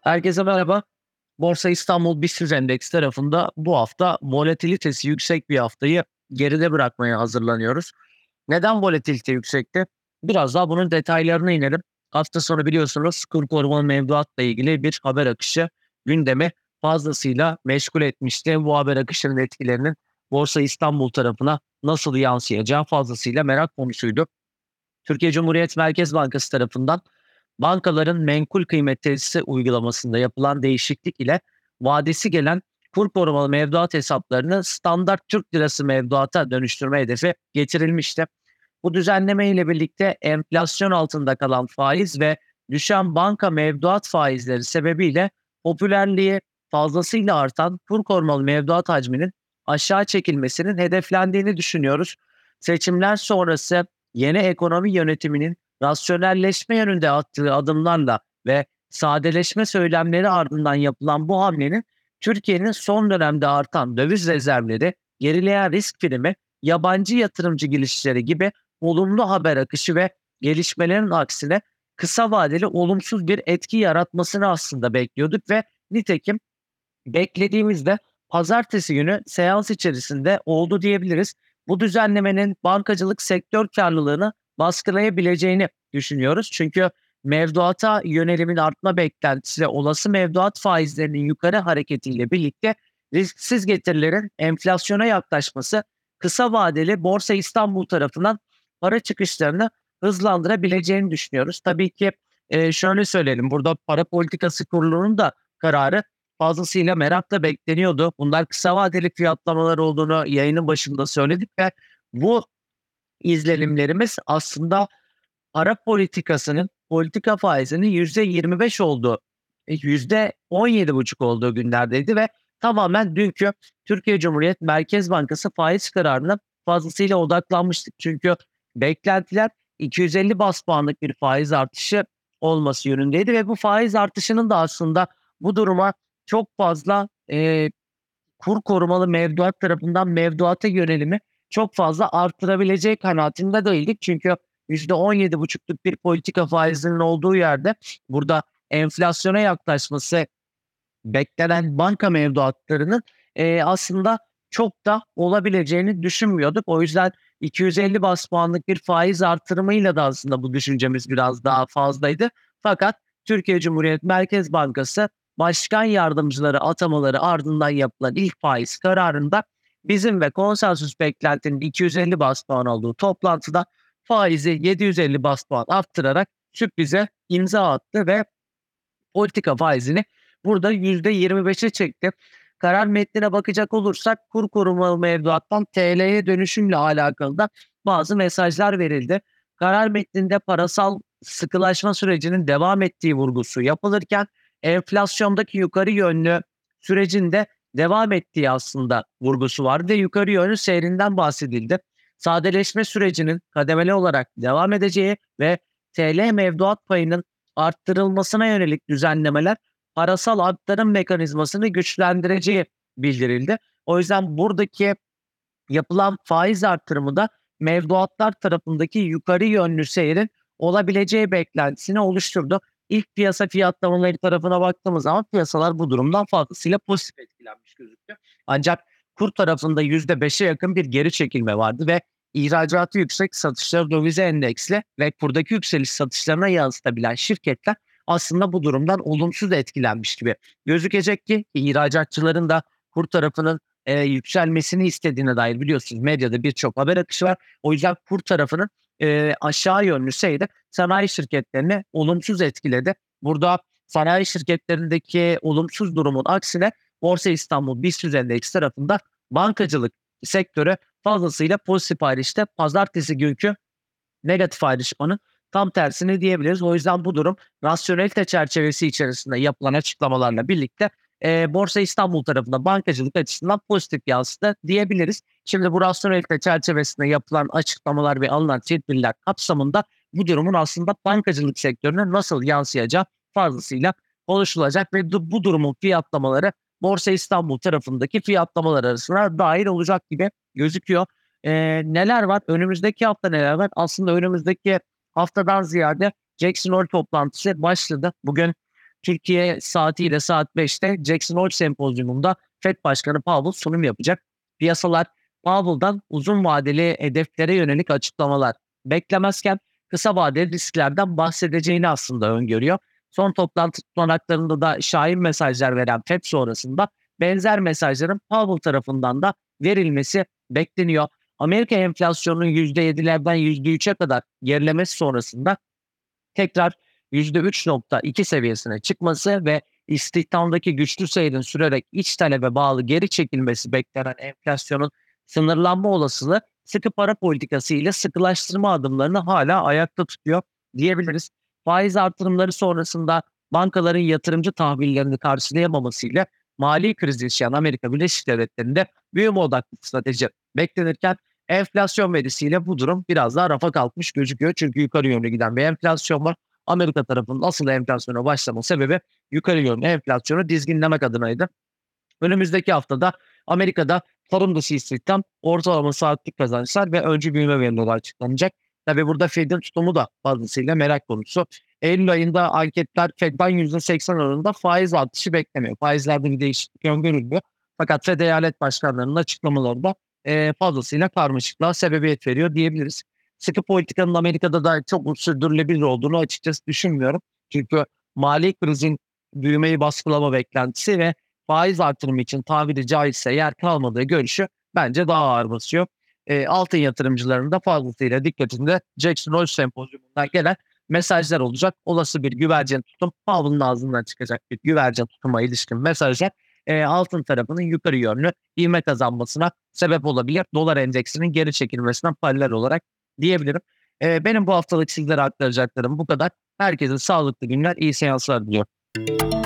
Herkese merhaba. Borsa İstanbul BIST Endeks tarafında bu hafta volatilitesi yüksek bir haftayı geride bırakmaya hazırlanıyoruz. Neden volatilite yüksekti? Biraz daha bunun detaylarına inelim. Hafta sonu biliyorsunuz kur korumalı mevduatla ilgili bir haber akışı gündemi fazlasıyla meşgul etmişti. Bu haber akışının etkilerinin Borsa İstanbul tarafına nasıl yansıyacağı fazlasıyla merak konusuydu. Türkiye Cumhuriyet Merkez Bankası tarafından bankaların menkul kıymet tesisi uygulamasında yapılan değişiklik ile vadesi gelen kur korumalı mevduat hesaplarını standart Türk lirası mevduata dönüştürme hedefi getirilmişti. Bu düzenleme ile birlikte enflasyon altında kalan faiz ve düşen banka mevduat faizleri sebebiyle popülerliği fazlasıyla artan kur korumalı mevduat hacminin aşağı çekilmesinin hedeflendiğini düşünüyoruz. Seçimler sonrası yeni ekonomi yönetiminin rasyonelleşme yönünde attığı adımlarla ve sadeleşme söylemleri ardından yapılan bu hamlenin Türkiye'nin son dönemde artan döviz rezervleri, gerileyen risk primi, yabancı yatırımcı girişleri gibi olumlu haber akışı ve gelişmelerin aksine kısa vadeli olumsuz bir etki yaratmasını aslında bekliyorduk ve nitekim beklediğimizde pazartesi günü seans içerisinde oldu diyebiliriz. Bu düzenlemenin bankacılık sektör karlılığını baskılayabileceğini düşünüyoruz. Çünkü mevduata yönelimin artma beklentisi ve olası mevduat faizlerinin yukarı hareketiyle birlikte risksiz getirilerin enflasyona yaklaşması kısa vadeli Borsa İstanbul tarafından para çıkışlarını hızlandırabileceğini düşünüyoruz. Tabii ki e, şöyle söyleyelim burada para politikası kurulunun da kararı fazlasıyla merakla bekleniyordu. Bunlar kısa vadeli fiyatlamalar olduğunu yayının başında söyledik ve bu izlenimlerimiz aslında para politikasının politika faizinin %25 olduğu, %17,5 e, olduğu günlerdeydi ve tamamen dünkü Türkiye Cumhuriyet Merkez Bankası faiz kararına fazlasıyla odaklanmıştık. Çünkü beklentiler 250 bas puanlık bir faiz artışı olması yönündeydi ve bu faiz artışının da aslında bu duruma çok fazla e, kur korumalı mevduat tarafından mevduata yönelimi çok fazla arttırabileceği kanaatinde değildik. Çünkü %17,5'luk bir politika faizinin olduğu yerde burada enflasyona yaklaşması beklenen banka mevduatlarının e, aslında çok da olabileceğini düşünmüyorduk. O yüzden 250 bas puanlık bir faiz artırımıyla da aslında bu düşüncemiz biraz daha fazlaydı. Fakat Türkiye Cumhuriyet Merkez Bankası başkan yardımcıları atamaları ardından yapılan ilk faiz kararında bizim ve konsensus beklentinin 250 bas puan olduğu toplantıda faizi 750 bas puan arttırarak sürprize imza attı ve politika faizini burada %25'e çekti. Karar metnine bakacak olursak kur korumalı mevduattan TL'ye dönüşümle alakalı da bazı mesajlar verildi. Karar metninde parasal sıkılaşma sürecinin devam ettiği vurgusu yapılırken enflasyondaki yukarı yönlü sürecinde devam ettiği aslında vurgusu var ve yukarı yönlü seyrinden bahsedildi. Sadeleşme sürecinin kademeli olarak devam edeceği ve TL mevduat payının arttırılmasına yönelik düzenlemeler parasal aktarım mekanizmasını güçlendireceği bildirildi. O yüzden buradaki yapılan faiz arttırımı da mevduatlar tarafındaki yukarı yönlü seyrin olabileceği beklentisini oluşturdu. İlk piyasa fiyatlamaları tarafına baktığımız zaman piyasalar bu durumdan fazlasıyla pozitif etkilenmiş gözüküyor. Ancak kur tarafında %5'e yakın bir geri çekilme vardı ve ihracatı yüksek satışları dövize endeksli ve kurdaki yükseliş satışlarına yansıtabilen şirketler aslında bu durumdan olumsuz etkilenmiş gibi gözükecek ki ihracatçıların da kur tarafının e, yükselmesini istediğine dair biliyorsunuz medyada birçok haber akışı var. O yüzden kur tarafının e, aşağı yönlü seyri sanayi şirketlerini olumsuz etkiledi. Burada sanayi şirketlerindeki olumsuz durumun aksine Borsa İstanbul BIST Endeks tarafında bankacılık sektörü fazlasıyla pozitif ayrıştı. Pazartesi günkü negatif ayrışmanın tam tersini diyebiliriz. O yüzden bu durum rasyonelite çerçevesi içerisinde yapılan açıklamalarla birlikte e, Borsa İstanbul tarafında bankacılık açısından pozitif yansıdı diyebiliriz. Şimdi bu rasyonelite çerçevesinde yapılan açıklamalar ve alınan tedbirler kapsamında bu durumun aslında bankacılık sektörüne nasıl yansıyacağı fazlasıyla konuşulacak ve bu durumun fiyatlamaları Borsa İstanbul tarafındaki fiyatlamalar arasına dahil olacak gibi gözüküyor. Eee, neler var? Önümüzdeki hafta neler var? Aslında önümüzdeki haftadan ziyade Jackson Hole toplantısı başladı. Bugün Türkiye saatiyle saat 5'te Jackson Hole Sempozyumunda FED Başkanı Powell sunum yapacak. Piyasalar Powell'dan uzun vadeli hedeflere yönelik açıklamalar beklemezken kısa vadeli risklerden bahsedeceğini aslında öngörüyor. Son toplantı tutanaklarında da şahin mesajlar veren FED sonrasında benzer mesajların Powell tarafından da verilmesi bekleniyor. Amerika enflasyonunun %7'lerden %3'e kadar gerilemesi sonrasında tekrar %3.2 seviyesine çıkması ve istihdamdaki güçlü seyrin sürerek iç talebe bağlı geri çekilmesi beklenen enflasyonun sınırlanma olasılığı sıkı para politikası ile sıkılaştırma adımlarını hala ayakta tutuyor diyebiliriz. Faiz artırımları sonrasında bankaların yatırımcı tahvillerini karşılayamamasıyla mali kriz yaşayan Amerika Birleşik Devletleri'nde büyüme odaklı strateji beklenirken enflasyon verisiyle bu durum biraz daha rafa kalkmış gözüküyor. Çünkü yukarı yönlü giden bir enflasyon var. Amerika tarafının asıl enflasyona başlama sebebi yukarı yönlü enflasyonu dizginlemek adınaydı. Önümüzdeki haftada Amerika'da tarım dışı istihdam, ortalama saatlik kazançlar ve öncü büyüme verileri açıklanacak. Tabi burada Fed'in tutumu da fazlasıyla merak konusu. Eylül ayında anketler Fed'den %80 oranında faiz artışı beklemiyor. Faizlerde bir değişiklik öngörülmüyor. Fakat Fed eyalet başkanlarının açıklamaları da e, fazlasıyla karmaşıklığa sebebiyet veriyor diyebiliriz. Sıkı politikanın Amerika'da da çok sürdürülebilir olduğunu açıkçası düşünmüyorum. Çünkü mali krizin büyümeyi baskılama beklentisi ve faiz artırımı için tabiri caizse yer kalmadığı görüşü bence daha ağır basıyor. E, altın yatırımcılarının da fazlasıyla dikkatinde Jackson Hole sempozyumundan gelen mesajlar olacak. Olası bir güvercin tutum Powell'ın ağzından çıkacak bir güvercin tutuma ilişkin mesajlar e, altın tarafının yukarı yönlü ivme kazanmasına sebep olabilir. Dolar endeksinin geri çekilmesine paralel olarak diyebilirim. E, benim bu haftalık sizlere aktaracaklarım bu kadar. Herkese sağlıklı günler, iyi seanslar diliyorum.